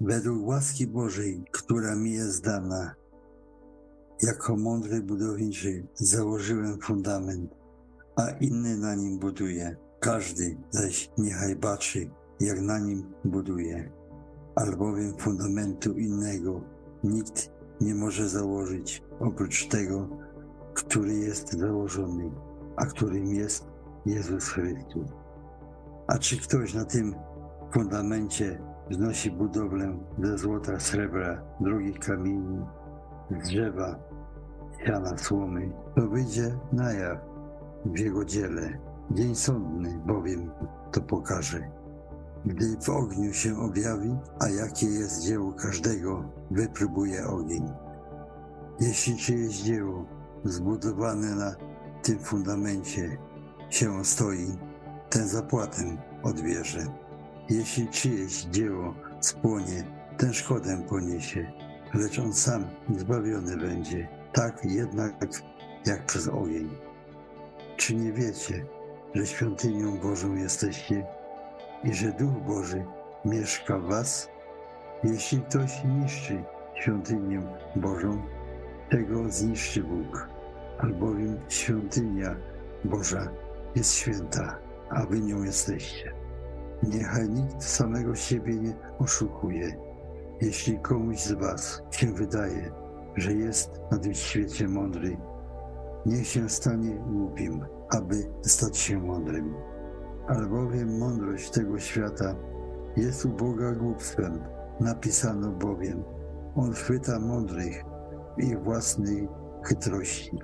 Według łaski Bożej, która mi jest dana, jako mądry budowniczy założyłem fundament, a inny na nim buduje. Każdy zaś niechaj baczy, jak na nim buduje. Albowiem fundamentu innego nikt nie może założyć oprócz tego, który jest założony, a którym jest Jezus Chrystus. A czy ktoś na tym fundamencie wznosi budowlę ze złota, srebra, drugich kamieni, z drzewa, siana, słomy, to wyjdzie na jaw w jego dziele. Dzień sądny bowiem to pokaże. Gdy w ogniu się objawi, a jakie jest dzieło każdego, wypróbuje ogień. Jeśli czyjeś dzieło zbudowane na tym fundamencie się stoi, ten zapłatę odbierze. Jeśli czyjeś dzieło spłonie, ten szkodę poniesie, lecz on sam zbawiony będzie, tak jednak jak przez ogień. Czy nie wiecie, że świątynią Bożą jesteście i że Duch Boży mieszka w was? Jeśli ktoś niszczy świątynię Bożą, tego zniszczy Bóg, albowiem świątynia Boża jest święta, a wy nią jesteście. Niechaj nikt samego siebie nie oszukuje. Jeśli komuś z was się wydaje, że jest na tym świecie mądry, niech się stanie głupim, aby stać się mądrym. Albowiem mądrość tego świata jest u Boga głupstwem. Napisano bowiem, On chwyta mądrych w ich własnej chytrości.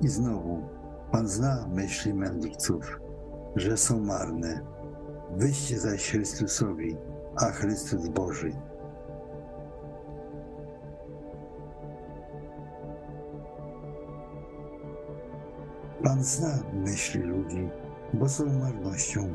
I znowu, Pan zna myśli mędrców, że są marne. Wyście zaś Chrystusowi, a Chrystus Boży. Pan zna myśli ludzi, bo są marnością